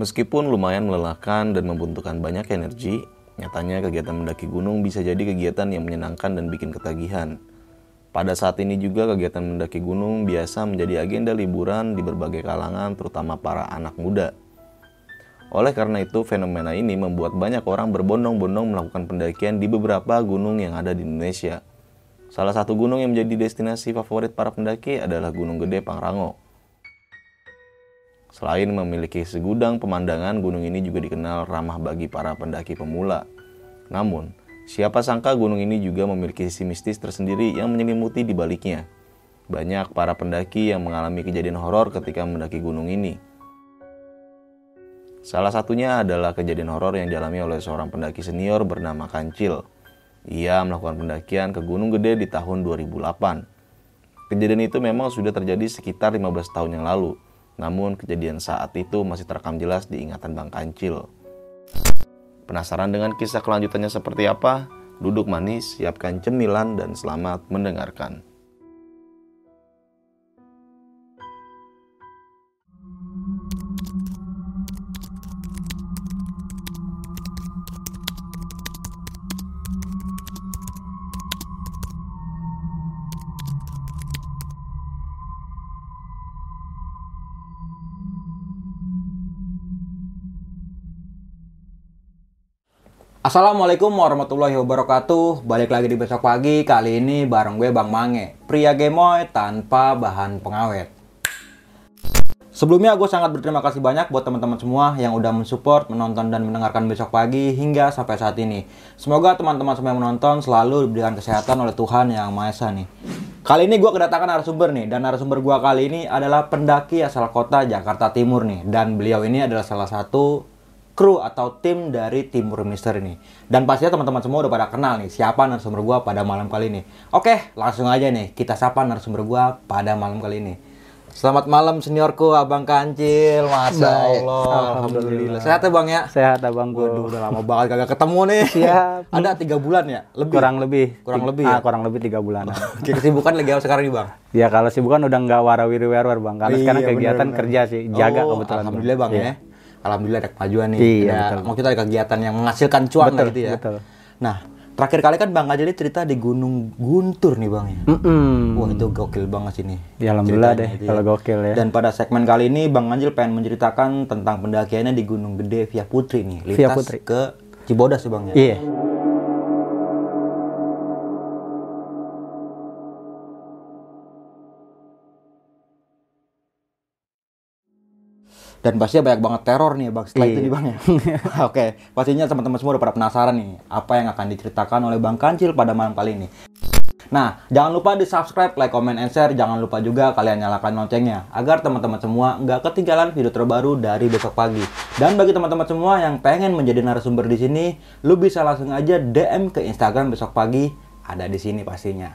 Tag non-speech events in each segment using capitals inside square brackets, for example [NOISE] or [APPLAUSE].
Meskipun lumayan melelahkan dan membutuhkan banyak energi, nyatanya kegiatan mendaki gunung bisa jadi kegiatan yang menyenangkan dan bikin ketagihan. Pada saat ini juga kegiatan mendaki gunung biasa menjadi agenda liburan di berbagai kalangan terutama para anak muda. Oleh karena itu, fenomena ini membuat banyak orang berbondong-bondong melakukan pendakian di beberapa gunung yang ada di Indonesia. Salah satu gunung yang menjadi destinasi favorit para pendaki adalah Gunung Gede Pangrango. Selain memiliki segudang pemandangan, gunung ini juga dikenal ramah bagi para pendaki pemula. Namun, siapa sangka gunung ini juga memiliki sisi mistis tersendiri yang menyelimuti di baliknya. Banyak para pendaki yang mengalami kejadian horor ketika mendaki gunung ini. Salah satunya adalah kejadian horor yang dialami oleh seorang pendaki senior bernama Kancil. Ia melakukan pendakian ke Gunung Gede di tahun 2008. Kejadian itu memang sudah terjadi sekitar 15 tahun yang lalu, namun kejadian saat itu masih terekam jelas di ingatan Bang Kancil. Penasaran dengan kisah kelanjutannya seperti apa? Duduk manis, siapkan cemilan, dan selamat mendengarkan. Assalamualaikum warahmatullahi wabarakatuh Balik lagi di besok pagi Kali ini bareng gue Bang Mange Pria gemoy tanpa bahan pengawet Sebelumnya gue sangat berterima kasih banyak buat teman-teman semua yang udah mensupport, menonton dan mendengarkan besok pagi hingga sampai saat ini. Semoga teman-teman semua yang menonton selalu diberikan kesehatan oleh Tuhan yang Maha Esa nih. Kali ini gue kedatangan narasumber nih dan narasumber gue kali ini adalah pendaki asal kota Jakarta Timur nih dan beliau ini adalah salah satu kru atau tim dari Timur Mister ini. Dan pastinya teman-teman semua udah pada kenal nih siapa narasumber gua pada malam kali ini. Oke, langsung aja nih kita sapa narasumber gua pada malam kali ini. Selamat malam seniorku Abang Kancil, Masya. Allah. Alhamdulillah. Alhamdulillah. Sehat ya Bang ya? Sehat abang gue. Waduh, udah lama banget kagak ketemu nih. Siap. Ada tiga bulan ya? Lebih? Kurang lebih. Kurang lebih ah, ya? kurang lebih tiga bulanan. [LAUGHS] Oke, kesibukan lagi apa sekarang nih Bang? ya kalau sih bukan udah nggak warawiri werwer bang. Karena Iya, sekarang kegiatan bener-bener. kerja sih. Jaga Oh, kebetulan. Alhamdulillah Bang Iya. ya. Alhamdulillah ada kemajuan nih. Iya, Ada- betul. Maksudnya ada kegiatan yang menghasilkan cuan Betul, gitu ya. betul. Nah, terakhir kali kan Bang Ngajeli cerita di Gunung Guntur nih Bang ya. Mm-mm. Wah itu gokil banget sini. Ya, alhamdulillah deh itu kalau gokil ya. Dan pada segmen kali ini Bang Anjil pengen menceritakan tentang pendakiannya di Gunung Gede via Putri nih. Via Lintas Putri. ke Cibodas ya Bang ya. Iya. Dan pastinya banyak banget teror nih Bang setelah Iya. itu nih Bang ya. [LAUGHS] Oke, pastinya teman-teman semua udah pada penasaran nih apa yang akan diceritakan oleh Bang Kancil pada malam kali ini. Nah, jangan lupa di subscribe, like, comment, and share. Jangan lupa juga kalian nyalakan loncengnya agar teman-teman semua nggak ketinggalan video terbaru dari besok pagi. Dan bagi teman-teman semua yang pengen menjadi narasumber di sini, lu bisa langsung aja DM ke Instagram besok pagi. Ada di sini pastinya.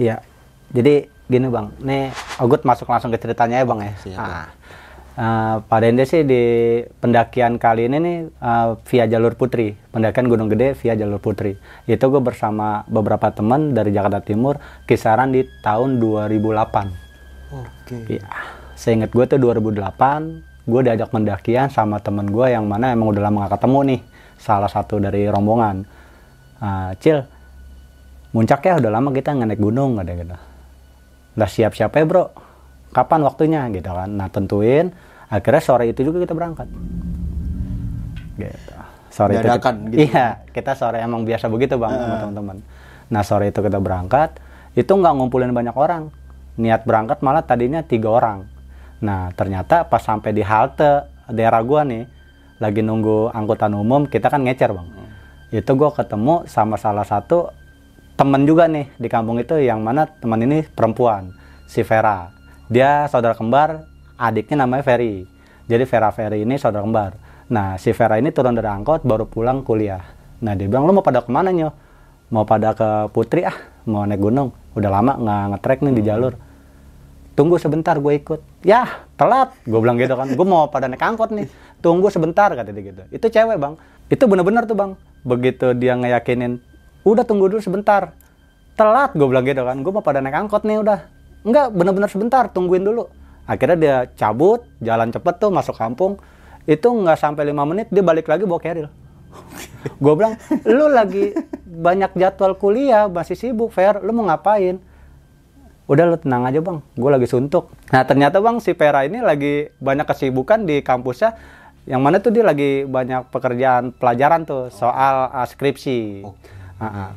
Iya. Jadi gini bang, nih Ogut masuk langsung ke ceritanya ya bang ya. Siap, Ah. Eh, pada intinya sih di pendakian kali ini nih eh, via jalur putri, pendakian Gunung Gede via jalur putri. Itu gue bersama beberapa teman dari Jakarta Timur, kisaran di tahun 2008. Oke. Iya, seingat gue tuh 2008, gue diajak pendakian sama temen gue yang mana emang udah lama gak ketemu nih, salah satu dari rombongan. Ah, Cil, muncak ya udah lama kita nggak naik gunung ada gitu. Udah siap-siap ya bro, kapan waktunya gitu kan. Nah tentuin, akhirnya sore itu juga kita berangkat. Gitu. Sore itu Dadakan kita- gitu. Iya, kita sore emang biasa begitu bang sama teman-teman. Nah sore itu kita berangkat, itu nggak ngumpulin banyak orang. Niat berangkat malah tadinya tiga orang. Nah ternyata pas sampai di halte daerah gua nih, lagi nunggu angkutan umum kita kan ngecer bang itu gue ketemu sama salah satu temen juga nih di kampung itu yang mana teman ini perempuan si Vera. Dia saudara kembar adiknya namanya Ferry. Jadi Vera Ferry ini saudara kembar. Nah si Vera ini turun dari angkot baru pulang kuliah. Nah dia bilang lu mau pada ke mana nyo? Mau pada ke Putri ah. Mau naik gunung. Udah lama nggak ngetrek nih di jalur. Tunggu sebentar gue ikut. Ya telat. Gue bilang gitu kan. Gue mau pada naik angkot nih. Tunggu sebentar kata dia gitu. Itu cewek bang. Itu bener-bener tuh bang. Begitu dia ngeyakinin udah tunggu dulu sebentar. Telat gue bilang gitu kan. Gue mau pada naik angkot nih udah. Enggak bener-bener sebentar tungguin dulu. Akhirnya dia cabut jalan cepet tuh masuk kampung. Itu nggak sampai lima menit dia balik lagi bawa keril [LAUGHS] gue bilang lu lagi banyak jadwal kuliah masih sibuk fair lu mau ngapain? Udah lu tenang aja bang. Gue lagi suntuk. Nah ternyata bang si Vera ini lagi banyak kesibukan di kampusnya. Yang mana tuh dia lagi banyak pekerjaan pelajaran tuh soal uh, skripsi Ah, ah.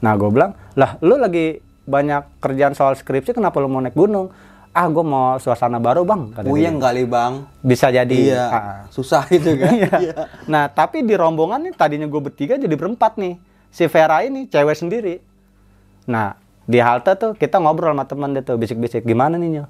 nah gue bilang lah lu lagi banyak kerjaan soal skripsi kenapa lu mau naik gunung ah gue mau suasana baru bang Puyeng kali bang. bisa jadi Iya. Ah, ah. Susah itu kan. [LAUGHS] Iya. Nah, tapi di rombongan nih tadinya gue bertiga jadi berempat nih. Si Vera ini cewek sendiri. Nah, di halte tuh kita ngobrol sama teman dia tuh bisik-bisik gimana nih Nyo?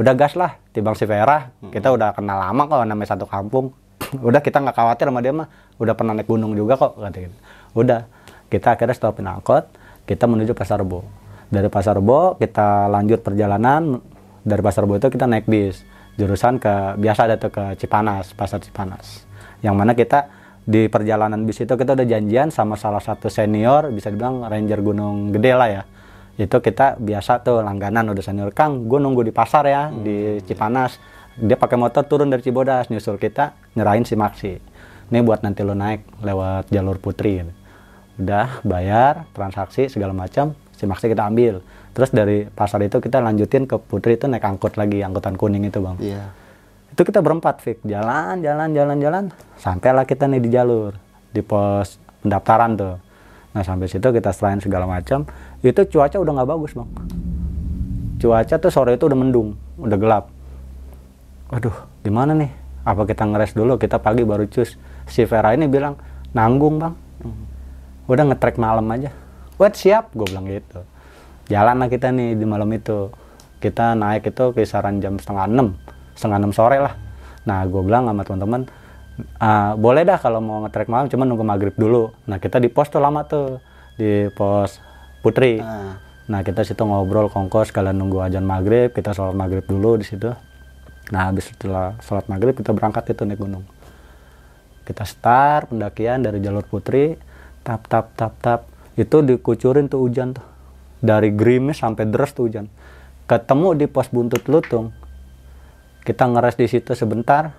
Udah gas lah, tibang si Vera. Kita udah kenal lama kok namanya satu kampung. [CLEARS THROAT] udah kita nggak khawatir sama dia mah. Udah pernah naik gunung juga kok kata gitu. Udah, kita akhirnya stopin angkot, kita menuju Pasar Rebo. Dari Pasar Rebo kita lanjut perjalanan dari Pasar Rebo itu kita naik bis jurusan ke biasa ada tuh ke Cipanas, Pasar Cipanas. Yang mana kita di perjalanan bis itu kita udah janjian sama salah satu senior, bisa dibilang ranger Gunung Gede lah ya. Itu kita biasa tuh langganan udah senior, Kang, gue nunggu di pasar ya di Cipanas. Dia pakai motor turun dari Cibodas nyusul kita nyerahin si Maxi. Ini buat nanti lo naik lewat jalur Putri. gitu. Udah bayar transaksi segala macam, si Maxi kita ambil. Terus dari pasar itu kita lanjutin ke Putri itu naik angkot lagi, angkutan kuning itu bang. Iya. itu kita berempat Fik. Jalan jalan jalan jalan. Sampailah kita nih di jalur di pos pendaftaran tuh. Nah sampai situ kita serahin segala macam. Itu cuaca udah nggak bagus bang. Cuaca tuh sore itu udah mendung udah gelap. Waduh gimana nih? Apa kita ngeres dulu? Kita pagi baru cus. Si Vera ini bilang nanggung bang udah ngetrek malam aja. Wet siap. Gue bilang gitu. Jalan lah kita nih di malam itu. Kita naik itu kisaran jam setengah enam. Setengah enam sore lah. Nah gue bilang sama teman-teman "Ah, boleh dah kalau mau ngetrek malam cuma nunggu maghrib dulu. Nah kita di pos tuh lama tuh. Di pos Putri. Ah. nah kita situ ngobrol kongkos sekalian nunggu ajan maghrib kita sholat maghrib dulu di situ. Nah habis setelah sholat maghrib kita berangkat itu naik gunung. Kita start pendakian dari jalur putri tap tap tap tap. Itu dikucurin tuh hujan tuh. Dari gerimis sampai deras tuh hujan. Ketemu di pos buntut lutung kita ngeres di situ sebentar.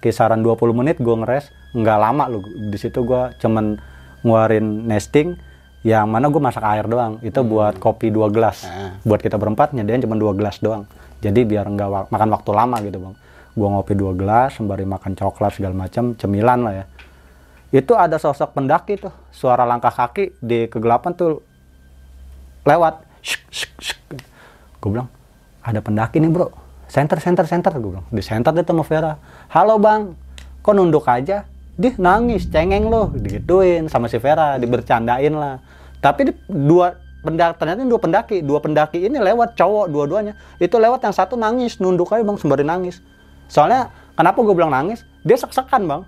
Kisaran 20 menit gue ngeres. Nggak lama lu. Di situ gue cuman ngeluarin nesting. Yang mana gue masak air doang. Itu buat kopi dua gelas. Ah. buat kita berempat nyediain cuma dua gelas doang. Jadi biar nggak wa- makan waktu lama gitu bang. Gue ngopi dua gelas sembari makan coklat segala macam cemilan lah ya itu ada sosok pendaki tuh suara langkah kaki di kegelapan tuh lewat. Gue bilang ada pendaki nih bro. Center center center gue bilang di center dia sama Vera. Halo bang. Kok nunduk aja? Dia nangis cengeng loh. Digituin sama si Vera dibercandain lah. Tapi di- dua pendaki ternyata dua pendaki. Dua pendaki ini lewat cowok dua-duanya. Itu lewat yang satu nangis nunduk aja bang sembari nangis. Soalnya kenapa gue bilang nangis? Dia sek-sekan bang.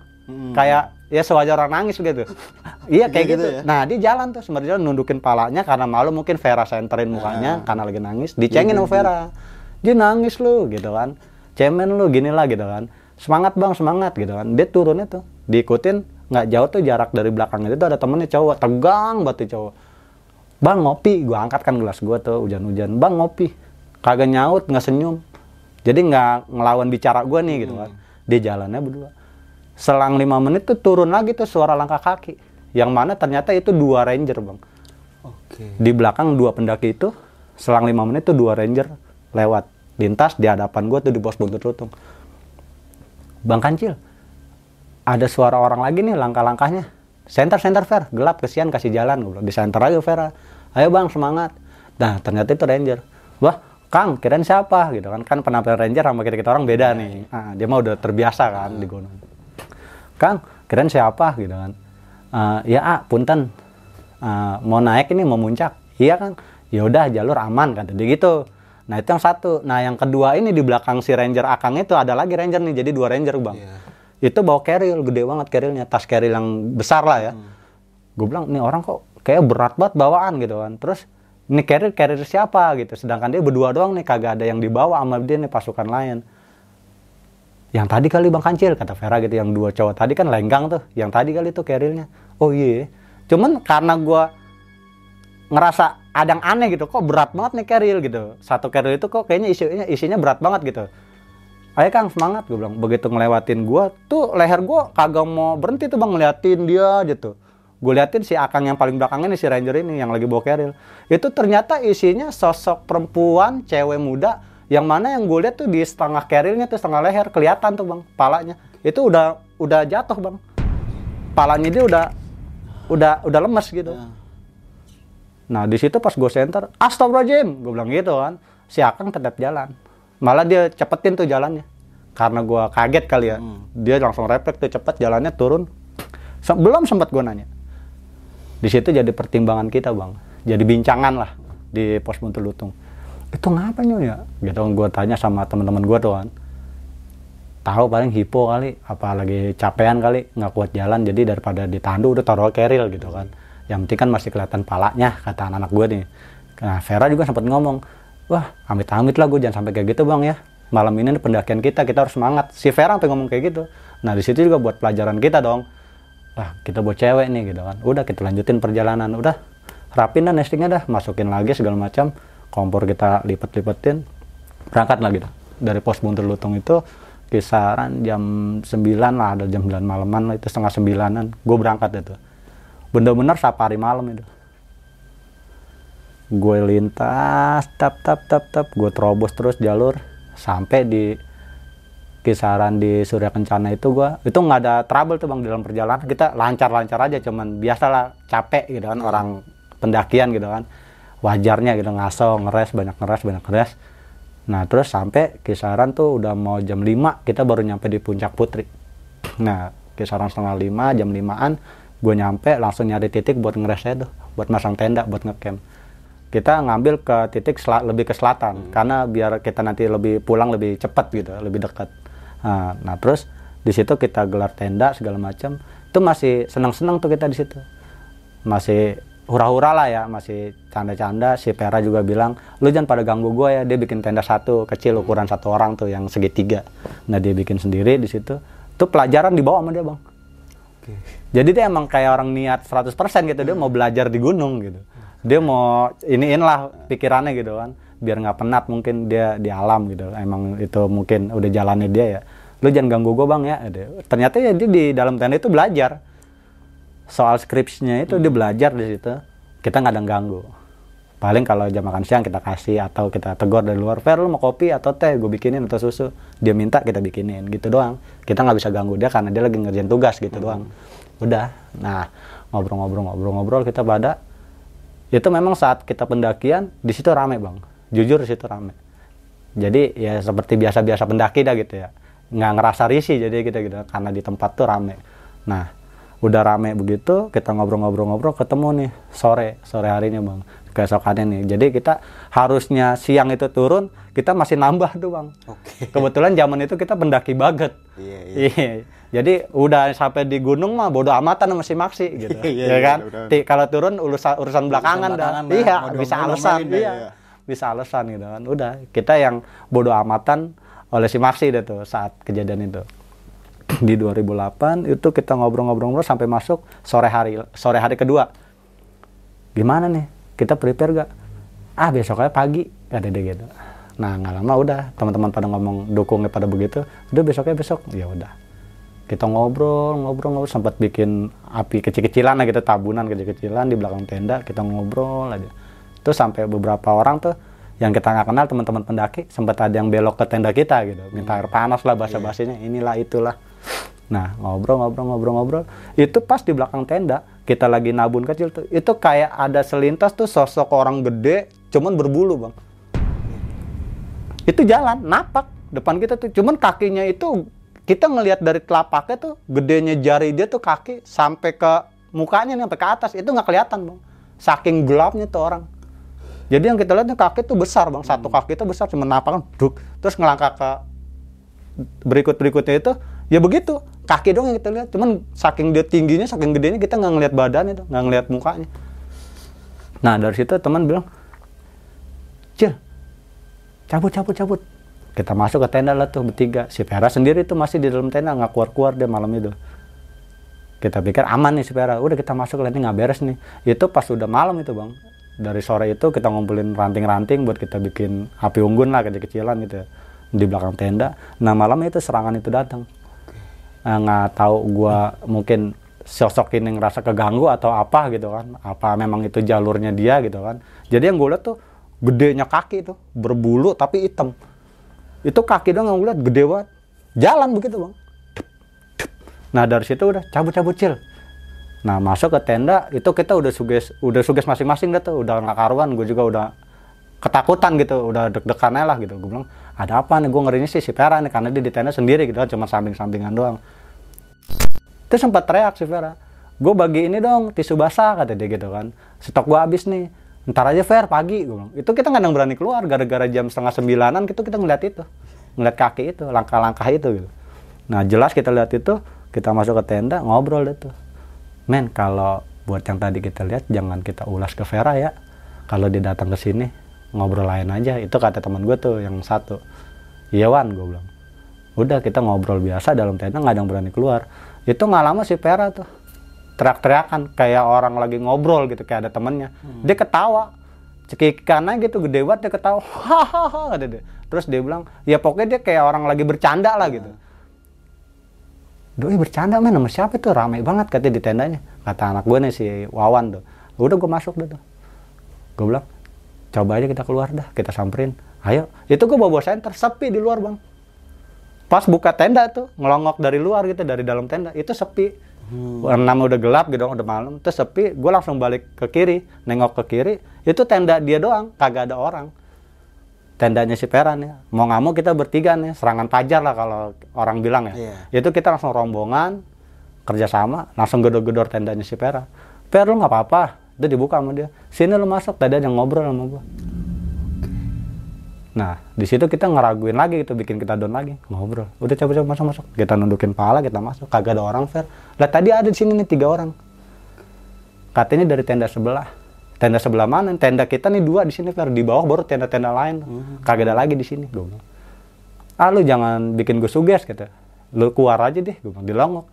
Kayak ya sewajar orang nangis gitu [LAUGHS] iya kayak Gitu gitu, ya? nah dia jalan tuh jalan nundukin palanya karena malu mungkin Vera senterin mukanya karena lagi nangis dicengin sama Vera. Dia nangis lu gitu kan. Cemen lu gini lah gitu kan. Semangat bang semangat gitu kan. Dia turunnya tuh diikutin nggak jauh tuh jarak dari belakangnya. Itu ada temennya cowok tegang banget tuh cowok. Bang ngopi. Gua angkat kan gelas gua tuh hujan-hujan. Bang ngopi. Kagak nyaut nggak senyum. Jadi nggak ngelawan bicara gua nih gitu kan. Dia jalannya berdua selang lima menit tuh turun lagi tuh suara langkah kaki. Yang mana ternyata itu dua ranger bang. Oke. di belakang dua pendaki itu selang lima menit tuh dua ranger lewat. Lintas di hadapan gue tuh di pos buntut lutung. Bang kancil ada suara orang lagi nih langkah-langkahnya. Center center fair gelap kesian kasih jalan gue di center aja Vera ayo bang semangat. Nah ternyata itu ranger. Wah Kang kirain siapa? Gitu kan. Kan penampilan ranger sama kita kita orang beda nih. Ah, dia mah udah terbiasa kan di gunung Kang keren siapa? Gitu kan. "Eh, ya ah punten. Eh, mau naik ini mau muncak. Iya Kang. Ya udah jalur aman kata dia gitu. Nah itu yang satu. Nah yang kedua ini di belakang si ranger akang itu ada lagi ranger nih jadi dua ranger bang. Itu bawa carrier gede banget carriernya tas carrier yang besar lah ya. Gue bilang nih orang kok kayak berat banget bawaan gitu kan. Terus ini carrier carrier siapa? gitu. Sedangkan dia berdua doang nih kagak ada yang dibawa sama dia nih pasukan lain yang tadi kali bang kancil kata Vera gitu yang dua cowok tadi kan lenggang tuh yang tadi kali tuh carriernya oh iya cuman karena gua ngerasa ada yang aneh gitu kok berat banget nih carrier gitu. Satu carrier itu kok kayaknya isinya isinya berat banget gitu. Ayo kang semangat gue bilang. Begitu ngelewatin gua tuh leher gua kagak mau berhenti tuh bang ngeliatin dia gitu. Gue liatin si akang yang paling belakang ini si ranger ini yang lagi bawa carrier itu ternyata isinya sosok perempuan cewek muda yang mana yang gue lihat tuh di setengah carriernya tuh setengah leher kelihatan tuh bang palanya itu udah udah jatuh bang palanya dia udah udah udah lemes gitu Nah di situ pas gue center, astagfirullahaladzim, gue bilang gitu kan. Si Akang tetap jalan. Malah dia cepetin tuh jalannya. Karena gue kaget kali ya. Dia langsung refleks tuh cepet jalannya turun. Belum sempat gue nanya. Di situ jadi pertimbangan kita bang. Jadi bincangan lah di pos Buntu Lutung. Itu ngapa ya? Gitu gue tanya sama teman-teman gue tuh kan. Tahu paling hipo kali, apalagi capean kali, nggak kuat jalan. Jadi daripada ditandu udah taruh keril gitu kan. Yang penting kan masih kelihatan palanya kata anak-anak gue nih. Nah Vera juga sempat ngomong wah amit-amit lah gue jangan sampai kayak gitu bang ya. Malam ini pendakian kita kita harus semangat. Si Vera sampai ngomong kayak gitu. Nah di situ juga buat pelajaran kita dong. Wah kita buat cewek nih gitu kan. Udah kita lanjutin perjalanan udah. Rapin dan nestingnya dah masukin lagi segala macam kompor kita lipet-lipetin berangkat lagi dah dari pos Buntur Lutung itu kisaran jam 9 lah ada jam 9 malaman lah itu setengah sembilanan gue berangkat itu. Bener-bener safari malam itu. Gue lintas tap tap tap tap gue terobos terus jalur sampai di kisaran di Surya Kencana itu gue itu nggak ada trouble tuh bang dalam perjalanan. Kita lancar-lancar aja cuman biasalah capek gitu kan orang pendakian gitu kan wajarnya gitu ngaso ngeres banyak ngeres banyak ngeres. Nah terus sampai kisaran tuh udah mau jam 5 kita baru nyampe di puncak Putri. Nah kisaran setengah lima jam limaan gue nyampe langsung nyari titik buat ngeresnya tuh buat masang tenda buat ngecamp. Kita ngambil ke titik lebih ke selatan karena biar kita nanti lebih pulang lebih cepat gitu lebih dekat. Nah, nah, terus di situ kita gelar tenda segala macam itu masih senang-senang tuh kita di situ. Masih hura-hura lah ya masih canda-canda. Si Pera juga bilang lu jangan pada ganggu gue ya dia bikin tenda satu kecil ukuran satu orang tuh yang segitiga. Nah dia bikin sendiri di situ. Itu pelajaran dibawa sama dia bang. Jadi dia emang kayak orang niat 100% gitu dia mau belajar di gunung gitu. Dia mau iniin lah pikirannya gitu kan biar nggak penat mungkin dia di alam gitu. Emang itu mungkin udah jalannya dia ya. Lu jangan ganggu gue bang ya. Ternyata ya dia di dalam tenda itu belajar soal skripsinya itu dia belajar di situ. Kita nggak ada yang ganggu. Paling kalau jam makan siang kita kasih atau kita tegur dari luar Fer lu mau kopi atau teh? Gue bikinin atau susu. Dia minta kita bikinin gitu doang. Kita nggak bisa ganggu dia karena dia lagi ngerjain tugas gitu doang. Udah. Nah ngobrol-ngobrol-ngobrol-ngobrol kita pada itu memang saat kita pendakian di situ rame bang. Jujur di situ rame. Jadi ya seperti biasa-biasa pendaki dah gitu ya. Nggak ngerasa risih jadi kita gitu. Karena di tempat tuh rame. Nah udah rame begitu kita ngobrol-ngobrol-ngobrol ketemu nih sore sore harinya bang keesokannya nih jadi kita harusnya siang itu turun kita masih nambah tuh bang Oke. kebetulan zaman itu kita pendaki banget Iya, Iya. Jadi udah sampai di gunung mah bodo amatan sama si Maksi gitu. Iya, ya iya, kan? udah, udah. Ti- kalau turun urusan urusan belakangan, belakangan dah. Iya, bisa alasan iya. iya. Bisa alasan gitu kan. Udah, kita yang bodo amatan oleh si Maksi deh tuh saat kejadian itu. Di 2008 itu kita ngobrol-ngobrol-ngobrol sampai masuk sore hari sore hari kedua. Gimana nih? Kita prepare gak? Ah besoknya pagi kata dia gitu. Nah nggak lama udah teman-teman pada ngomong dukungnya pada begitu. Udah besoknya besok ya udah kita ngobrol ngobrol ngobrol sempat bikin api kecil-kecilan lah gitu tabunan kecil-kecilan di belakang tenda kita ngobrol aja terus sampai beberapa orang tuh yang kita nggak kenal teman-teman pendaki sempat ada yang belok ke tenda kita gitu minta air panas lah bahasa basinya inilah itulah nah ngobrol ngobrol ngobrol ngobrol. Itu pas di belakang tenda kita lagi nabun kecil tuh itu kayak ada selintas tuh sosok orang gede cuman berbulu bang. Itu jalan napak depan kita tuh. Cuman kakinya itu kita ngelihat dari telapaknya tuh gedenya jari dia tuh kaki sampai ke mukanya nih sampai ke atas. Itu nggak kelihatan bang. Saking gelapnya tuh orang. Jadi yang kita lihat nih kaki tuh besar bang. Satu kaki itu besar cuma napak kan duk. Terus ngelangkah ke berikut berikutnya itu ya begitu. Kaki dong yang kita lihat. Cuman saking dia tingginya saking gedenya kita nggak ngelihat badannya nggak ngelihat mukanya. Nah dari situ teman bilang cil cabut cabut cabut. Kita masuk ke tenda lah tuh bertiga. Si Vera sendiri tuh masih di dalam tenda nggak keluar keluar dia malam itu. Kita pikir aman nih si Vera. Udah kita masuk lah nggak beres nih. Itu pas udah malam itu bang. Dari sore itu kita ngumpulin ranting-ranting buat kita bikin api unggun lah kecil-kecilan gitu ya, di belakang tenda. Nah malam itu serangan itu datang nggak tahu gua mungkin sosok ini ngerasa keganggu atau apa gitu kan. Apa memang itu jalurnya dia gitu kan. Jadi yang gue lihat tuh gedenya kaki tuh berbulu tapi hitam. Itu kaki dong yang gue lihat gede banget. Jalan begitu bang. Nah dari situ udah cabut-cabut cil. Nah masuk ke tenda itu kita udah suges udah suges masing-masing dah tuh udah nggak karuan gue juga udah ketakutan gitu. Udah deg-degan lah gitu. Gue bilang ada apa nih? Gue ngerinya sih si Vera nih. Karena dia di tenda sendiri gitu kan cuma samping-sampingan doang terus sempat teriak si Vera gue bagi ini dong tisu basah kata dia gitu kan. Stok gue habis nih ntar aja Fer pagi gue bilang. Itu kita nggak berani keluar gara-gara jam setengah sembilanan gitu kita ngeliat itu ngeliat kaki itu langkah-langkah itu gitu. Nah jelas kita lihat itu kita masuk ke tenda ngobrol tuh. Men kalau buat yang tadi kita lihat jangan kita ulas ke Vera ya. Kalau dia datang ke sini ngobrol lain aja. Itu kata teman gue tuh yang satu. Iya wan gue bilang. Udah kita ngobrol biasa dalam tenda nggak ada yang berani keluar itu nggak lama si Vera tuh teriak-teriakan kayak orang lagi ngobrol gitu kayak ada temennya. Dia ketawa cekikannya gitu gede banget dia ketawa. Hahaha dia. Terus dia bilang ya pokoknya dia kayak orang lagi bercanda lah gitu. Doi bercanda men sama siapa tuh ramai banget katanya di tendanya. Kata anak gue nih si Wawan tuh. Udah gue masuk deh tuh. Gue bilang coba aja kita keluar dah kita samperin. Ayo. Itu gue bawa bawa senter sepi di luar bang pas buka tenda tuh ngelongok dari luar gitu dari dalam tenda. Itu sepi. Hmm. udah gelap gitu udah malam. Terus sepi gue langsung balik ke kiri. Nengok ke kiri itu tenda dia doang. Kagak ada orang. Tendanya si Peran ya. Mau nggak mau kita bertiga nih serangan pajar lah kalau orang bilang ya. Iya. itu kita langsung rombongan kerjasama langsung gedor-gedor tendanya si Pera Per lu nggak apa-apa. Itu dibuka sama dia. Sini lu masuk. Tadi ada yang ngobrol sama gua nah di situ kita ngeraguin lagi gitu bikin kita down lagi ngobrol. Udah coba-coba masuk masuk kita nundukin pala kita masuk. Kagak ada orang Fer. Lah tadi ada di sini nih tiga orang. Katanya dari tenda sebelah. Tenda sebelah mana? Tenda kita nih dua di sini Fer. Di bawah baru tenda-tenda lain. Kagak ada lagi di sini. Gue bilang ah lu jangan bikin gue suges gitu. Lu keluar aja deh gue bilang dilongok.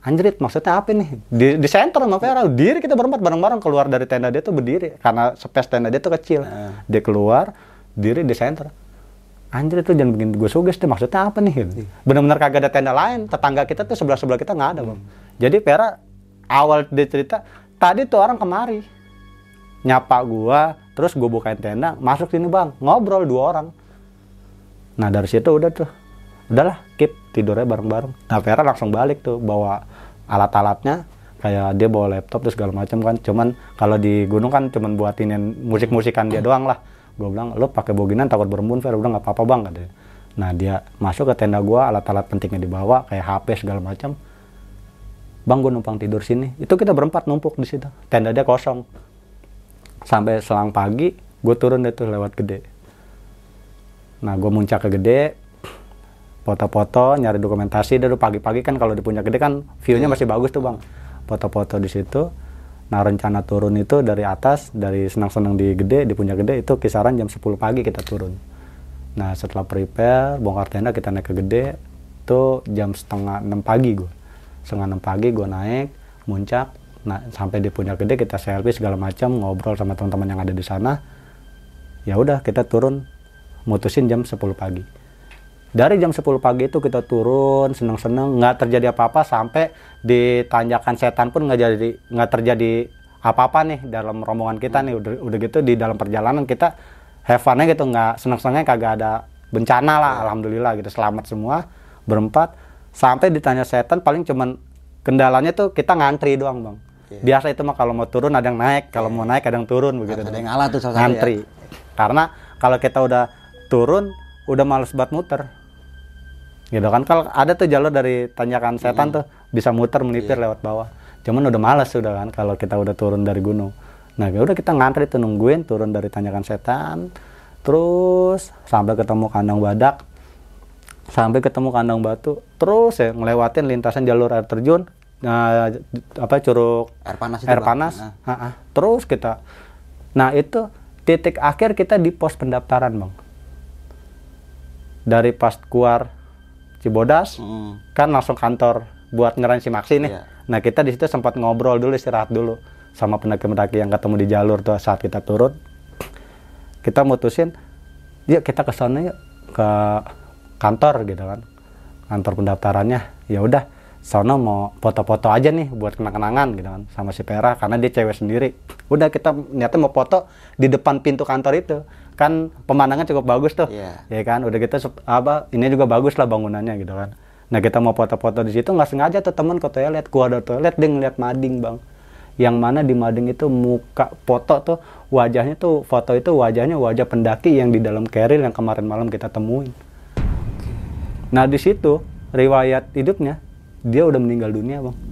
Anjrit maksudnya apa nih? Di, di center sama Vera diri kita berempat bareng-bareng keluar dari tenda dia tuh berdiri. Karena space tenda dia tuh kecil. Dia keluar diri di center. Anjir itu jangan bikin gue suges deh maksudnya apa nih gitu. benar-benar kagak ada tenda lain tetangga kita tuh sebelah sebelah kita nggak ada bang. Jadi Vera awal dia cerita tadi tuh orang kemari. Nyapa gua terus gue bukain tenda masuk sini bang. Ngobrol dua orang. Nah dari situ udah tuh. Udahlah keep tidurnya bareng-bareng. Nah Vera langsung balik tuh bawa alat-alatnya. Kayak dia bawa laptop terus segala macam kan. Cuman kalau di gunung kan cuman buatinin musik-musikan dia doang lah gue bilang lo pakai boginan takut berembun Vera udah nggak apa-apa bang katanya. Nah dia masuk ke tenda gua alat-alat pentingnya dibawa kayak HP segala macam. Bang gue numpang tidur sini. Itu kita berempat numpuk di situ. Tenda dia kosong. Sampai selang pagi gue turun deh tuh lewat gede. Nah gue muncak ke gede foto-foto nyari dokumentasi. Dari pagi-pagi kan kalau di puncak gede kan view-nya masih bagus tuh bang. Foto-foto di situ nah rencana turun itu dari atas dari senang-senang di gede di puncak gede itu kisaran jam 10 pagi kita turun. Nah setelah prepare bongkar tenda kita naik ke gede itu jam setengah 6 pagi gue setengah 6 pagi gue naik muncak nah sampai di puncak gede kita selfie segala macam ngobrol sama teman-teman yang ada di sana. Ya udah kita turun mutusin jam 10 pagi dari jam 10 pagi itu kita turun seneng-seneng nggak terjadi apa-apa sampai di tanjakan setan pun nggak jadi nggak terjadi apa-apa nih dalam rombongan kita nih. Udah, udah gitu di dalam perjalanan kita have fun-nya gitu nggak seneng-senengnya kagak ada bencana lah alhamdulillah gitu selamat semua berempat. Sampai ditanya setan paling cuman kendalanya tuh kita ngantri doang bang. Biasa itu mah kalau mau turun ada yang naik kalau mau naik ada yang turun begitu. Ada yang ngalah tuh satu ya. ngantri. Karena kalau kita udah turun udah males banget muter gitu kan kalau ada tuh jalur dari tanjakan setan tuh bisa muter melipir lewat bawah. Cuman udah males udah kan kalau kita udah turun dari gunung. Nah ya udah kita ngantri tuh nungguin turun dari tanjakan setan. Terus sampai ketemu kandang badak. Sampai ketemu kandang batu. Terus ya ngelewatin lintasan jalur air terjun. Nah, apa curug Air panas air panas. Nah. Ah, ah. terus kita nah itu titik akhir kita di pos pendaftaran bang. Dari pas keluar Cibodas Hmm. kan langsung kantor buat ngerain si Maksi nih. Iya. nah kita di situ sempat ngobrol dulu istirahat dulu sama pendaki-pendaki yang ketemu di jalur tuh saat kita turun. Kita mutusin yuk kita ke sana yuk ke kantor gitu kan. Kantor pendaftarannya ya udah sono mau foto-foto aja nih buat kenang-kenangan gitu kan sama si Pera karena dia cewek sendiri. Udah kita niatnya mau foto di depan pintu kantor itu kan pemandangan cukup bagus tuh. Iya. ya kan? Udah kita sep- apa ini juga bagus lah bangunannya gitu kan. Nah kita mau foto-foto di situ nggak sengaja tuh temen ke toilet gua ada toilet dia ngeliat mading bang. Yang mana di mading itu muka foto tuh wajahnya tuh foto itu wajahnya wajah pendaki yang di dalam keril yang kemarin malam kita temuin. Nah di situ riwayat hidupnya dia udah meninggal dunia bang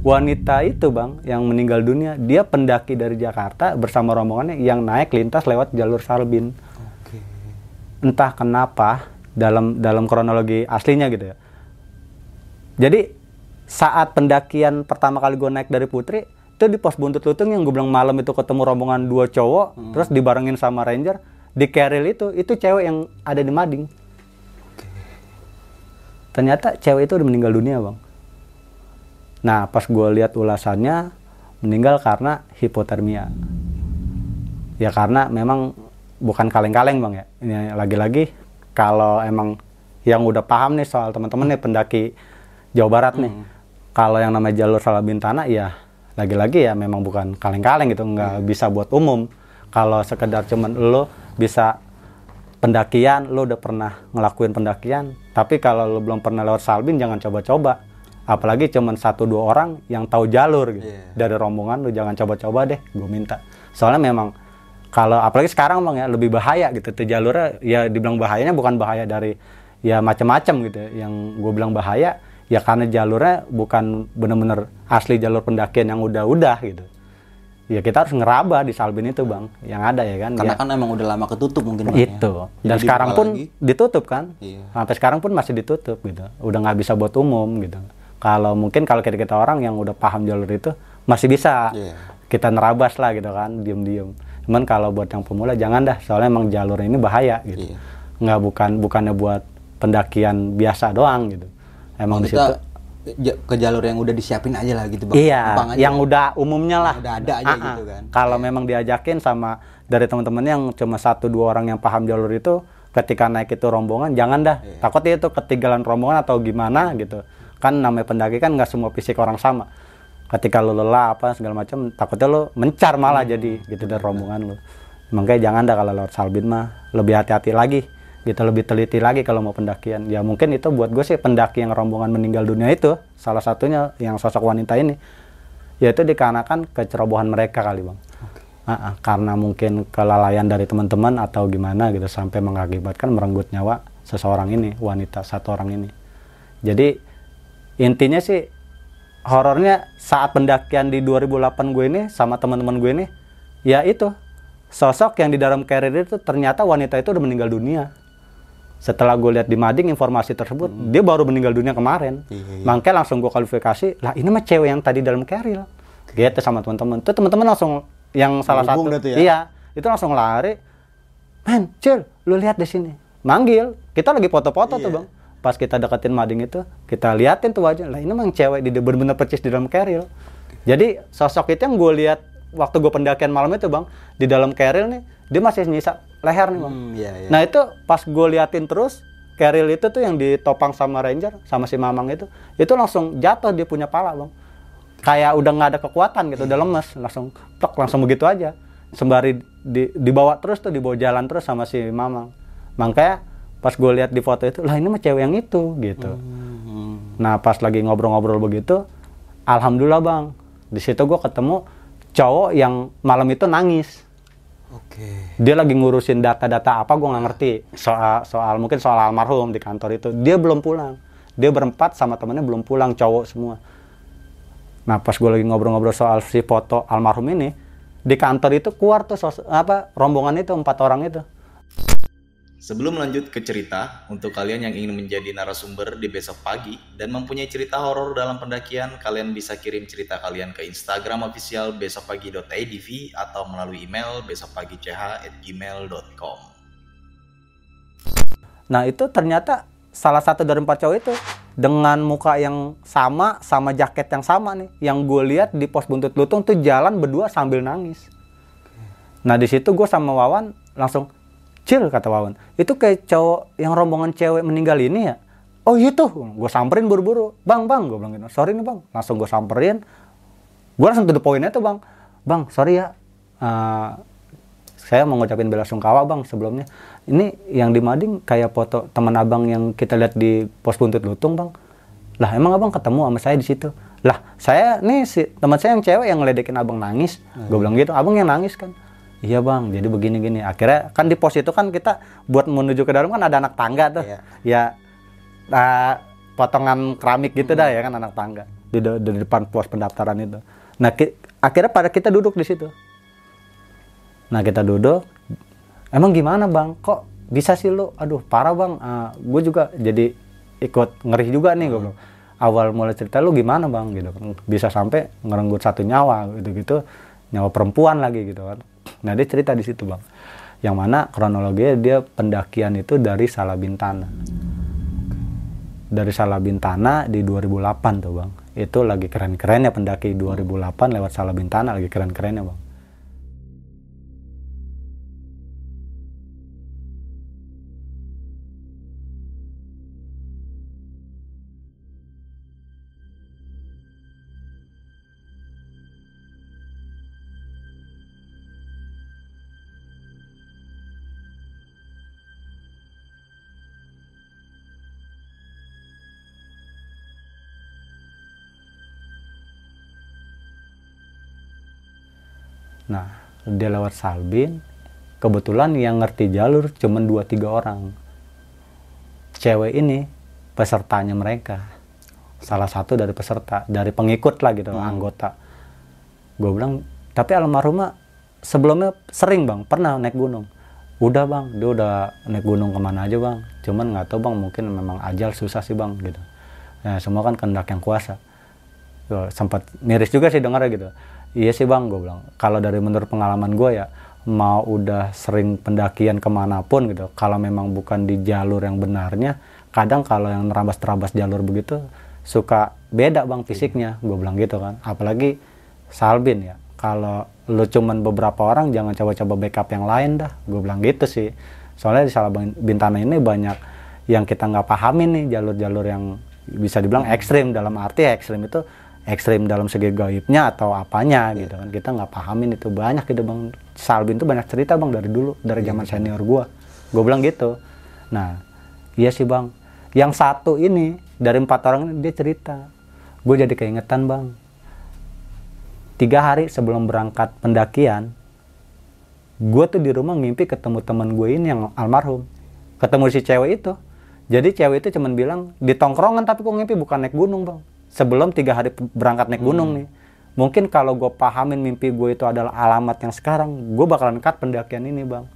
wanita itu bang yang meninggal dunia dia pendaki dari Jakarta bersama rombongannya yang naik lintas lewat jalur Salbin Oke. entah kenapa dalam dalam kronologi aslinya gitu ya. Jadi saat pendakian pertama kali gue naik dari Putri itu di pos buntut lutung yang gue bilang malam itu ketemu rombongan dua cowok terus dibarengin sama ranger di Keril itu itu cewek yang ada di Mading. Ternyata cewek itu udah meninggal dunia bang. Nah pas gue lihat ulasannya meninggal karena hipotermia. Ya karena memang bukan kaleng-kaleng bang ya. Ini lagi-lagi kalau emang yang udah paham nih soal teman-teman nih pendaki Jawa Barat nih kalau yang namanya jalur Salabintana ya lagi-lagi ya memang bukan kaleng-kaleng gitu nggak bisa buat umum. Kalau sekedar cuman lo bisa pendakian lo udah pernah ngelakuin pendakian tapi kalau lo belum pernah lewat Salbin jangan coba-coba apalagi cuman satu dua orang yang tahu jalur gitu Iya. dari rombongan lo jangan coba-coba deh gue minta soalnya memang kalau apalagi sekarang bang ya lebih bahaya gitu tuh jalurnya ya dibilang bahayanya bukan bahaya dari ya macam-macam gitu ya. yang gue bilang bahaya ya karena jalurnya bukan bener-bener asli jalur pendakian yang udah-udah gitu ya kita harus ngeraba di Salbin itu bang yang ada ya kan Karena Ya. kan emang udah lama ketutup mungkin Bang, ya. itu dan Jadi sekarang pun lagi. ditutup kan Iya. sampai sekarang pun masih ditutup gitu udah nggak bisa buat umum gitu kalau mungkin kalau kita kita orang yang udah paham jalur itu masih bisa Iya. kita nerabas lah gitu kan diem-diem cuman kalau buat yang pemula jangan dah soalnya emang jalur ini bahaya gitu Iya. nggak bukan bukannya buat pendakian biasa doang gitu emang di situ ke jalur yang udah disiapin aja lah gitu bang. Iya, aja. yang udah umumnya lah. Udah ada aja gitu kan. Kalau memang diajakin sama dari teman-teman yang cuma satu dua orang yang paham jalur itu, ketika naik itu rombongan, jangan dah. Iya. Takutnya itu ketinggalan rombongan atau gimana gitu. Kan namanya pendaki kan nggak semua fisik orang sama. Ketika lu lelah apa segala macam, takutnya lu mencar malah Hmm. jadi gitu dari rombongan lu. Makanya jangan dah kalau lewat Salbin mah. Lebih hati-hati lagi gitu. Lebih teliti lagi kalau mau pendakian. Ya mungkin itu buat gue sih pendaki yang rombongan meninggal dunia itu salah satunya yang sosok wanita ini. Yaitu dikarenakan kecerobohan mereka kali bang. Ah, ah, karena mungkin kelalaian dari teman-teman atau gimana gitu sampai mengakibatkan merenggut nyawa seseorang ini wanita satu orang ini. Jadi intinya sih horornya saat pendakian di 2008 gue ini sama teman-teman gue ini ya itu sosok yang di dalam carrier itu ternyata wanita itu udah meninggal dunia. Setelah gue lihat di mading informasi tersebut dia baru meninggal dunia kemarin. Hmm. Iya, iya. makanya langsung gue kualifikasi lah ini mah cewek yang tadi dalam carrier gitu sama teman-teman. Tuh teman-teman langsung yang salah Ngehubung satu tuh ya? iya itu langsung lari. Men cil lu lihat di sini. Manggil. Kita lagi foto-foto tuh Iya. bang pas kita deketin mading itu kita liatin tuh wajah. Lah ini emang cewek di bener-bener percis di dalam carrier jadi sosok itu yang gue lihat waktu gue pendakian malam itu bang di dalam carrier nih dia masih nyisa leher nih bang. Hmm, iya, iya. Nah itu pas gue liatin terus Keril itu tuh yang ditopang sama Ranger sama si Mamang itu itu langsung jatuh dia punya pala bang. Kayak udah nggak ada kekuatan gitu udah lemes langsung tok langsung begitu aja. Sembari di, dibawa terus tuh dibawa jalan terus sama si Mamang. Makanya pas gue lihat di foto itu lah ini mah cewek yang itu gitu. Hmm, nah pas lagi ngobrol-ngobrol begitu alhamdulillah bang. Di situ gue ketemu cowok yang malam itu nangis. Oke. dia lagi ngurusin data-data apa gue nggak ngerti. Soal soal mungkin soal almarhum di kantor itu. Dia belum pulang. Dia berempat sama temennya belum pulang cowok semua. Nah pas gue lagi ngobrol-ngobrol soal si foto almarhum ini di kantor itu keluar tuh sos- apa rombongan itu empat orang itu Sebelum lanjut ke cerita, untuk kalian yang ingin menjadi narasumber di besok pagi dan mempunyai cerita horor dalam pendakian, kalian bisa kirim cerita kalian ke Instagram official besokpagi.idv atau melalui email besokpagi.ch@gmail.com. Nah itu ternyata salah satu dari empat cowok itu dengan muka yang sama, sama jaket yang sama nih. Yang gue lihat di pos buntut lutung tuh jalan berdua sambil nangis. Nah di situ gue sama Wawan langsung chill kata Wawan. Itu kayak cowok yang rombongan cewek meninggal ini ya. Oh itu, gue samperin buru-buru. Bang, bang, gue bilang gitu. Sorry nih bang. Langsung gue samperin. Gue langsung to the point tuh bang. Bang, sorry ya. Eh, saya mau ngucapin bela sungkawa bang sebelumnya. Ini yang di Mading kayak foto teman abang yang kita lihat di pos buntut lutung bang. Lah emang abang ketemu sama saya di situ. Lah saya nih si teman saya yang cewek yang ngeledekin abang nangis. Gue bilang gitu, abang yang nangis kan. Iya bang, jadi begini-gini. Akhirnya kan di pos itu kan kita buat menuju ke dalam kan ada anak tangga tuh. Iya. Ya ah, potongan keramik gitu dah ya kan anak tangga di, de- di depan pos pendaftaran itu. Nah ki- akhirnya pada kita duduk di situ. Nah kita duduk, emang gimana bang? Kok bisa sih lu? Aduh parah bang, gue juga jadi ikut ngeri juga nih gue bilang. Awal mulai cerita lu gimana bang gitu kan. Bisa sampai ngerenggut satu nyawa gitu-gitu, nyawa perempuan lagi gitu kan. Nah dia cerita di situ bang. Yang mana kronologinya dia pendakian itu dari Salabintana. Dari Salabintana di 2008 tuh bang. Itu lagi keren-kerennya pendaki 2008 lewat Salabintana lagi keren-kerennya bang. Dia lewat Salbin, kebetulan yang ngerti jalur cuma 2-3 orang. Cewek ini pesertanya mereka. Salah satu dari peserta, dari pengikut lah gitu, anggota. Gue bilang, tapi almarhumah sebelumnya sering bang, pernah naik gunung. Udah bang, dia udah naik gunung ke mana aja bang. Cuman nggak tahu bang, mungkin memang ajal susah sih bang gitu. Nah, semua kan kehendak yang kuasa. Sempat miris juga sih dengar gitu. Iya sih bang, gue bilang. Kalau dari menurut pengalaman gue ya, mau udah sering pendakian ke mana pun gitu. Kalau memang bukan di jalur yang benarnya, kadang kalau yang nerabas-terabas jalur begitu, suka beda bang fisiknya. Gue bilang gitu kan. Apalagi Salbin ya. Kalau lu cuman beberapa orang, jangan coba-coba backup yang lain dah. Gue bilang gitu sih. Soalnya di Salabintana ini banyak yang kita nggak pahamin nih jalur-jalur yang bisa dibilang ekstrim dalam arti ekstrim itu ekstrim dalam segi gaibnya atau apanya gitu kan. Kita nggak pahamin itu. Banyak gitu bang. Salbin tuh banyak cerita bang dari dulu dari zaman senior gua. Gue bilang gitu. Nah iya sih bang. Yang satu ini dari empat orang ini dia cerita. Gue jadi keingetan bang. Tiga hari sebelum berangkat pendakian gue tuh di rumah mimpi ketemu teman gue ini yang almarhum. Ketemu si cewek itu. Jadi cewek itu cuman bilang di tongkrongan tapi kok mimpi bukan naik gunung bang sebelum tiga hari berangkat naik gunung nih. Mungkin kalau gue pahamin mimpi gue itu adalah alamat yang sekarang gue bakalan cut pendakian ini bang.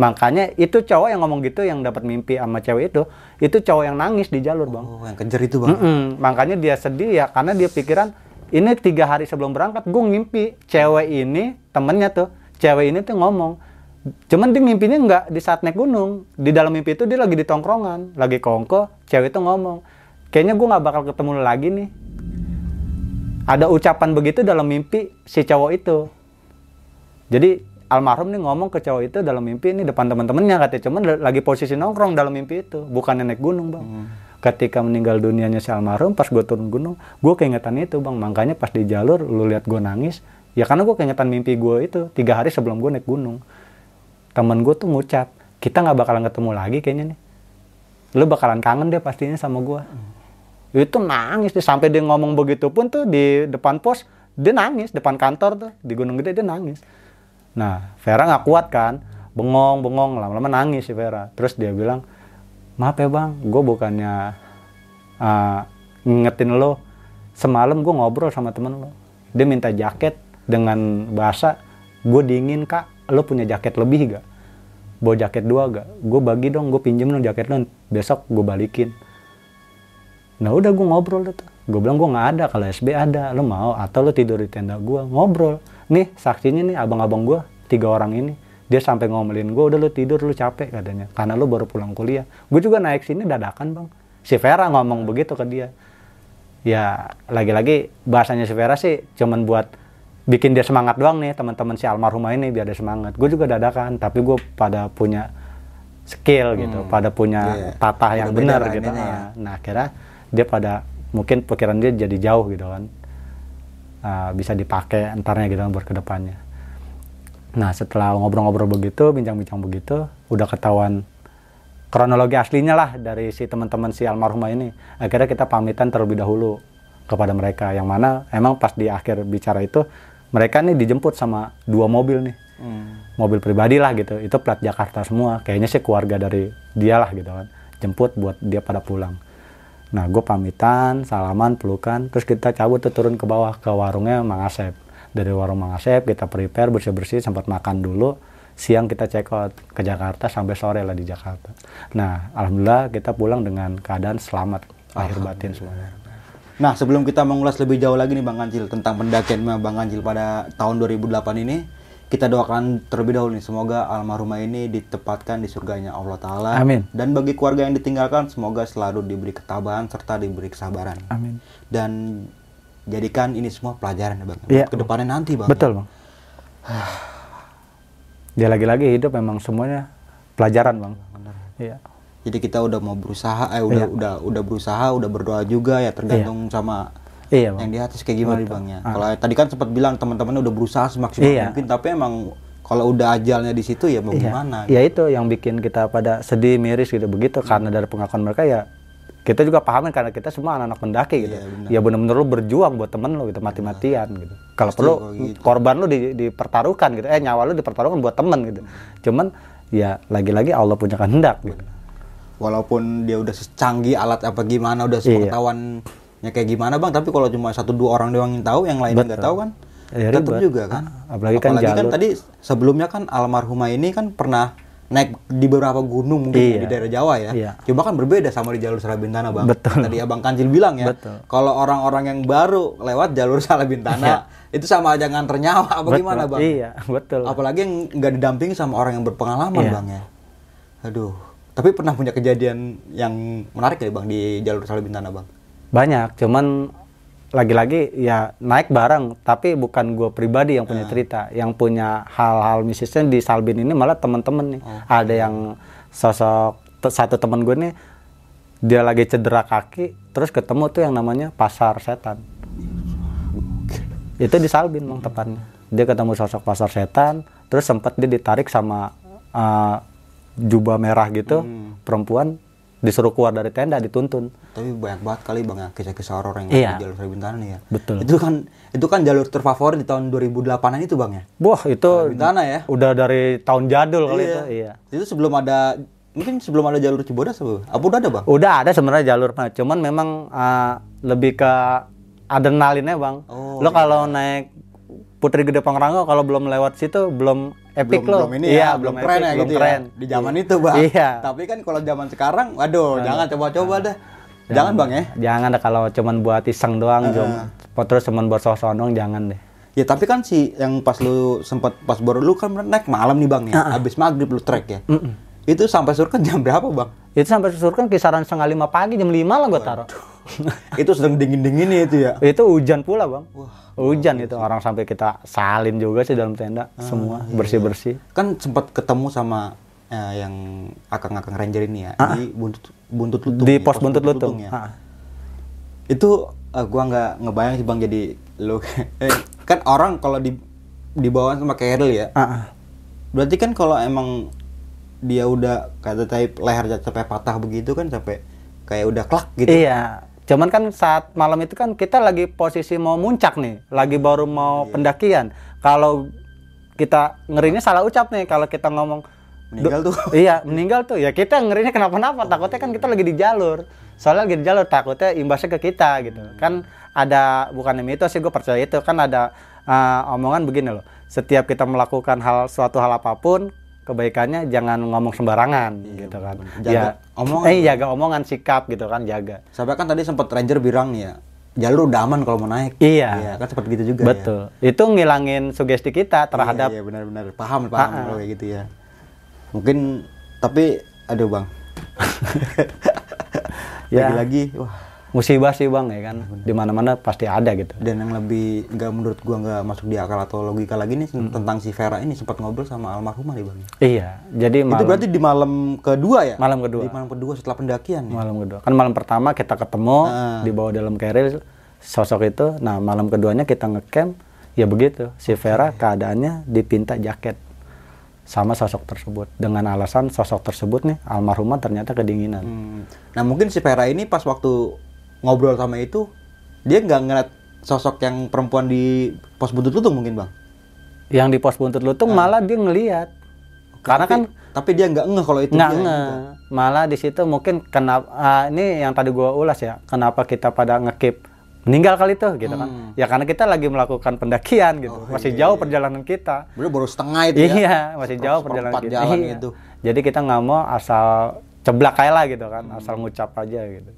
Makanya itu cowok yang ngomong gitu yang dapat mimpi sama cewek itu itu cowok yang nangis di jalur bang. Oh, yang kejar itu bang. Mm-mm. makanya dia sedih ya karena dia pikiran ini tiga hari sebelum berangkat gue ngimpi. Cewek ini temennya tuh cewek ini tuh ngomong cuman dia mimpinya nggak di saat naik gunung. Di dalam mimpi itu dia lagi di tongkrongan lagi kongko. Cewek itu ngomong kayaknya gue nggak bakal ketemu lu lagi nih. Ada ucapan begitu dalam mimpi si cowok itu. Jadi almarhum nih ngomong ke cowok itu dalam mimpi ini depan teman-temannya katanya. Cuman lagi posisi nongkrong dalam mimpi itu bukan naik gunung bang. Ketika meninggal dunianya si almarhum pas gue turun gunung gue keingetan itu bang. Makanya pas di jalur lu lihat gue nangis. Ya karena gue keingetan mimpi gue itu tiga hari sebelum gue naik gunung. Temen gue tuh ngucap kita nggak bakalan ketemu lagi kayaknya nih. Lu bakalan kangen deh pastinya sama gue itu nangis deh sampai dia ngomong begitu pun tuh di depan pos dia nangis depan kantor tuh di Gunung Gede dia nangis Nah, Vera nggak kuat kan, bengong bengong lama-lama nangis si Vera. Terus dia bilang, maaf ya bang, gue bukannya uh, ngingetin lo. Semalam gue ngobrol sama temen lo. Dia minta jaket dengan bahasa, gue dingin kak, lo punya jaket lebih gak? Bawa jaket dua gak? Gue bagi dong, gue pinjem dong jaket lo, besok gue balikin. Nah udah gue ngobrol tuh. Gue bilang gue nggak ada, kalau SB ada, lo mau atau lo tidur di tenda gue ngobrol. Nih saksinya nih abang-abang gue tiga orang ini dia sampai ngomelin gue udah lo tidur lo capek katanya karena lo baru pulang kuliah. Gue juga naik sini dadakan bang. Si Vera ngomong begitu ke dia. Ya lagi-lagi bahasanya si Vera sih cuman buat bikin dia semangat doang nih teman-teman si almarhumah ini biar dia semangat. Gue juga dadakan tapi gue pada punya skill gitu, pada punya Iya. tata yang benar gitu. ya. Nah akhirnya dia pada mungkin pikiran dia jadi jauh gitu kan. Ah, bisa dipakai entarnya gitu kan buat ke depannya nah setelah ngobrol-ngobrol begitu bincang-bincang begitu udah ketahuan kronologi aslinya lah dari si teman-teman si almarhumah ini. Akhirnya kita pamitan terlebih dahulu kepada mereka. Yang mana emang pas di akhir bicara itu mereka nih dijemput sama dua mobil nih. Hmm. mobil pribadi lah gitu. Itu plat Jakarta semua. Kayaknya sih keluarga dari dia lah gitu kan. Jemput buat dia pada pulang nah gue pamitan salaman pelukan terus kita cabut tuh turun ke bawah ke warungnya Mang Asep. Dari warung Mang Asep kita prepare bersih bersih sempat makan dulu. Siang kita check out ke Jakarta sampai sore lah di Jakarta. Nah alhamdulillah kita pulang dengan keadaan selamat lahir batin semuanya. Nah, sebelum kita mengulas lebih jauh lagi nih Bang Kancil tentang pendakian Bang Kancil pada tahun 2008 ini, kita doakan terlebih dahulu nih semoga almarhumah ini ditempatkan di surganya Allah taala. Amin. Dan bagi keluarga yang ditinggalkan semoga selalu diberi ketabahan serta diberi kesabaran. amin Dan jadikan ini semua pelajaran ya Bang. Iya. Ke depannya nanti Bang. betul bang dia lagi-lagi hidup memang semuanya pelajaran bang iya Jadi kita udah mau berusaha eh udah udah udah berusaha, udah berdoa juga ya tergantung sama iya bang yang di atas kayak gimana nih bang ya. Kalau tadi kan sempat bilang teman-teman udah berusaha semaksimal Iya. mungkin, tapi emang kalau udah ajalnya di situ ya mau Iya. gimana? Ya itu yang bikin kita pada sedih, miris gitu begitu karena dari pengakuan mereka ya kita juga pahamin karena kita semua anak-anak pendaki gitu. Iya, benar. ya bener-bener lu berjuang buat temen lu gitu, mati-matian gitu. Kalau perlu gitu. korban lu di- dipertaruhkan gitu. Eh nyawa lu dipertaruhkan buat temen gitu. Cuman ya lagi-lagi Allah punya kehendak gitu. Walaupun dia udah secanggih alat apa gimana, udah Iya. Sepengetahuannya kayak gimana bang, tapi kalau cuma satu dua orang doang yang tahu, yang lainnya nggak tahu kan, Ya, tetap juga kan. Ah, apalagi kan jalur- tadi sebelumnya kan almarhumah ini kan pernah naik di beberapa gunung mungkin Iya. di daerah Jawa ya. Iya. Cuma kan berbeda sama di jalur Salabintana bang. Betul. Tadi abang Kancil bilang ya, Betul. Iya. kalau orang-orang yang baru lewat jalur [LAUGHS] Salabintana itu sama aja nganter nyawa apa Betul. gimana bang? Iya, betul. Apalagi yang nggak didampingi sama orang yang berpengalaman Iya. bang ya. Aduh. Tapi pernah punya kejadian yang menarik ya bang di jalur Salabintana bang? Banyak, cuman lagi-lagi ya naik bareng, tapi bukan gue pribadi yang Ah. punya cerita, yang punya hal-hal mistisnya di Salbin ini malah temen-temen nih. Oh. Ada yang sosok satu temen gue nih, dia lagi cedera kaki, terus ketemu tuh yang namanya pasar setan. Itu di Salbin bang tepatnya. Dia ketemu sosok pasar setan, terus sempat dia ditarik sama uh, jubah merah gitu, Hmm. perempuan disuruh keluar dari tenda, dituntun. Tapi banyak banget kali bang ya kisah-kisah horor yang Iya. di jalur Salabintana nih ya. Betul. Itu kan itu kan jalur terfavorit di tahun 2008an itu bang ya. Wah itu Salabintana ya. udah dari tahun jadul kali itu. Iya. Itu sebelum ada mungkin sebelum ada jalur Cibodas apa? Apa udah ada bang? Udah ada sebenarnya jalur cuman memang ah, lebih ke adrenalinnya bang. Oh, lo kalau naik Putri Gede Pangrango kalau belum lewat situ belum epic belum, lo. belum ini ya, belum keren epic, ya belum gitu keren. ya. Di zaman itu bang. Iya. Tapi kan kalau zaman sekarang, waduh, jangan coba-coba dah. Jangan bang ya. Jangan deh kalau cuman buat iseng doang, Jom. terus cuman buat sosok doang jangan deh. Ya tapi kan si yang pas lu sempat pas baru lu kan naik malam nih bang nih, habis maghrib lu trek ya. Itu sampai surken jam berapa bang? Itu sampai susurkan kisaran setengah lima pagi jam lima lah gue taruh. [LAUGHS] itu sedang dingin dinginnya itu ya. itu hujan pula bang. Hujan itu orang sampai kita salin juga sih dalam tenda semua bersih bersih. Kan sempat ketemu sama eh, yang akang-akang ranger ini ya di buntut buntut lutung. Di ya, pos buntut lutung. ya. Ah. Itu eh, gua nggak ngebayang sih bang jadi lu [LAUGHS] eh, kan orang kalau di dibawa sama keril ya. Ah, ah. Berarti kan kalau emang dia udah kata tadi leher sampai patah begitu kan sampai kayak udah klak gitu. Iya. Cuman kan saat malam itu kan kita lagi posisi mau muncak nih, lagi baru mau Iya. pendakian. Kalau kita ngerinya salah ucap nih kalau kita ngomong Meninggal tuh. [LAUGHS] iya meninggal tuh ya kita ngerinya kenapa-napa takutnya kan kita lagi di jalur soalnya lagi di jalur takutnya imbasnya ke kita gitu kan ada bukan mitos sih gue percaya itu kan ada uh, omongan begini loh setiap kita melakukan hal suatu hal apa pun kebaikannya jangan ngomong sembarangan gitu kan Jaga ya omongan. eh jaga omongan sikap gitu kan jaga Sampai kan tadi sempat Ranger bilang nih ya, jalur udah aman kalau mau naik. Iya. kan seperti gitu juga ya. betul itu ngilangin sugesti kita terhadap Iya, iya benar-benar paham paham kalau kayak gitu ya. Mungkin tapi aduh bang. [LAUGHS] [LAUGHS] Ya. Lagi-lagi wah musibah sih bang ya kan di mana mana pasti ada gitu dan yang lebih nggak menurut gua nggak masuk di akal atau logika lagi nih Hmm. tentang si Vera ini sempat ngobrol sama almarhumah nih bang. iya jadi Itu malam berarti di malam kedua ya? malam kedua Di malam kedua setelah pendakian ya? malam kedua kan malam pertama kita ketemu Ah. dibawa dalam keril sosok itu nah malam keduanya kita ngecamp ya begitu si Vera keadaannya dipinta jaket sama sosok tersebut dengan alasan sosok tersebut nih almarhumah ternyata kedinginan Hmm. Nah mungkin si Vera ini pas waktu ngobrol sama itu dia nggak ngeliat sosok yang perempuan di pos buntut lutung mungkin bang. yang di pos buntut lutung malah dia ngeliat karena Tapi- kan tapi dia nggak ngeh kalau itu nggak dia. nge gitu. malah di situ mungkin kenapa ah, ini yang tadi gua ulas ya kenapa kita pada ngekip meninggal kali itu gitu kan ya karena kita lagi melakukan pendakian gitu masih jauh perjalanan kita Bener baru setengah itu ya. iya masih jauh Seperempat perjalanan kita jalan Iya. itu. jadi kita nggak mau asal ceblak kayak lah gitu kan asal ngucap aja gitu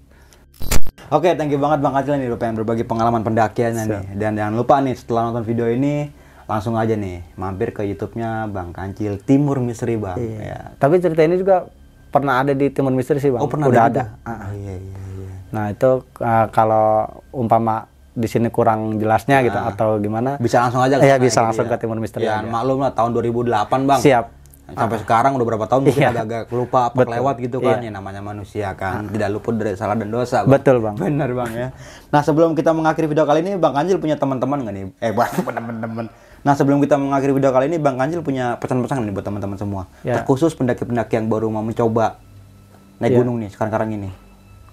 Oke, thank you banget Bang Acil nih udah pengen berbagi pengalaman pendakiannya nih. Dan jangan lupa nih setelah nonton video ini langsung aja nih mampir ke YouTube-nya Bang Kancil Timur Misteri Bang. Ya. tapi cerita ini juga pernah ada di Timur Misteri sih bang Oh pernah udah ada. ada? Oh, iya iya iya. nah itu ah, kalau umpama di sini kurang jelasnya gitu atau gimana Bisa langsung aja ke Iya, bisa gitu langsung ya. ke Timur Misteri Ya, aja. maklum lah tahun 2008 Bang. Siap. Sampai sekarang udah berapa tahun mungkin Iya. agak-agak lupa apa Betul. lewat gitu kan. Ya Iya. namanya manusia kan. Tidak luput dari salah dan dosa. Bang. Betul, Bang. Bener Bang ya. [LAUGHS] Nah sebelum kita mengakhiri video kali ini Bang Kancil punya teman-teman nggak nih? Eh Bang [LAUGHS] teman-teman. Nah sebelum kita mengakhiri video kali ini Bang Kancil punya pesan-pesan nih buat teman-teman semua. Ya. Terkhusus pendaki-pendaki yang baru mau mencoba naik Ya. gunung nih sekarang-sekarang ini.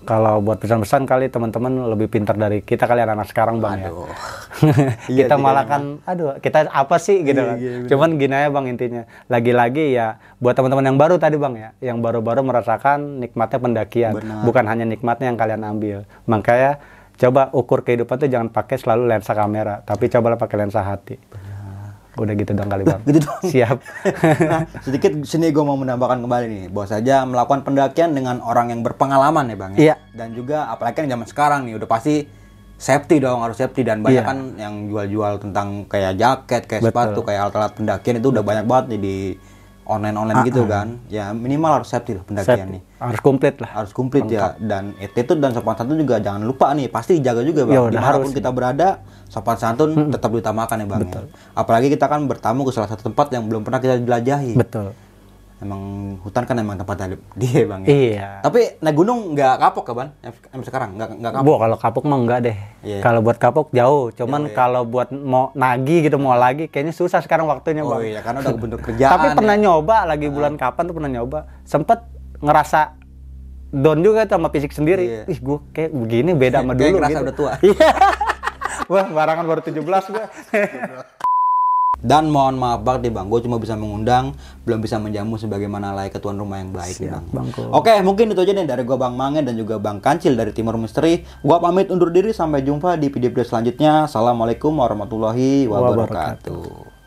Kalau buat pesan-pesan kali teman-teman lebih pintar dari kita kali anak-anak sekarang bang ya. Aduh. [LAUGHS] Iya kita sih, malah kan aduh kita apa sih? Gitu Iya, kan. iya, bener. cuman gini aja bang intinya. Lagi-lagi ya buat teman-teman yang baru tadi bang ya yang baru-baru merasakan nikmatnya pendakian. Benar. bukan hanya nikmatnya yang kalian ambil. Makanya coba ukur kehidupan tuh jangan pakai selalu lensa kamera tapi cobalah pakai lensa hati udah gitu dong kali bang [LAUGHS] gitu dong. siap [LAUGHS] nah, sedikit sini gue mau menambahkan kembali nih, bahwa saja melakukan pendakian dengan orang yang berpengalaman ya bang. ya. Iya. Dan juga apalagi kan zaman sekarang nih, udah pasti safety dong harus safety dan banyak Iya. kan yang jual-jual tentang kayak jaket, kayak Betul. sepatu, kayak alat-alat pendakian itu udah banyak banget nih di online-online gitu kan. Ya minimal harus safety lah pendakian Siap. nih. harus komplit lah Harus komplit ya dan attitude dan sopan santun juga jangan lupa nih pasti dijaga juga bang. Ya udah, Di mana pun harus. kita berada sopan santun tetap diutamakan ya bang. ya. Apalagi kita kan bertamu ke salah satu tempat yang belum pernah kita jelajahi. betul Emang hutan kan emang tempatnya [LAUGHS] dia bang. ya. iya Tapi naik gunung nggak kapok kan ban? Em sekarang nggak nggak kapok. Bu, kalau kapuk mah enggak deh. Iya. Kalau buat kapuk jauh, cuman kalau buat mau nagi gitu mau lagi kayaknya susah sekarang waktunya, Oh Bang. iya karena udah [LAUGHS] bentuk kerjaan. Tapi pernah ya. nyoba lagi bulan kapan tuh pernah nyoba. Sempet ngerasa down juga tuh sama fisik sendiri. Iya. Ih, gue kayak begini beda sama [LAUGHS] Kayak dulu ngerasa gitu. udah tua. Iya. Wah, barangan baru 17 gue. Dan mohon maaf banget nih bang, gue cuma bisa mengundang, belum bisa menjamu sebagaimana layaknya tuan rumah yang baik nih bang. Bangko. Oke, mungkin itu aja nih dari gue Bang Mange dan juga Bang Kancil dari Timur Misteri. Gua pamit undur diri sampai jumpa di video-video selanjutnya. Assalamualaikum warahmatullahi wabarakatuh.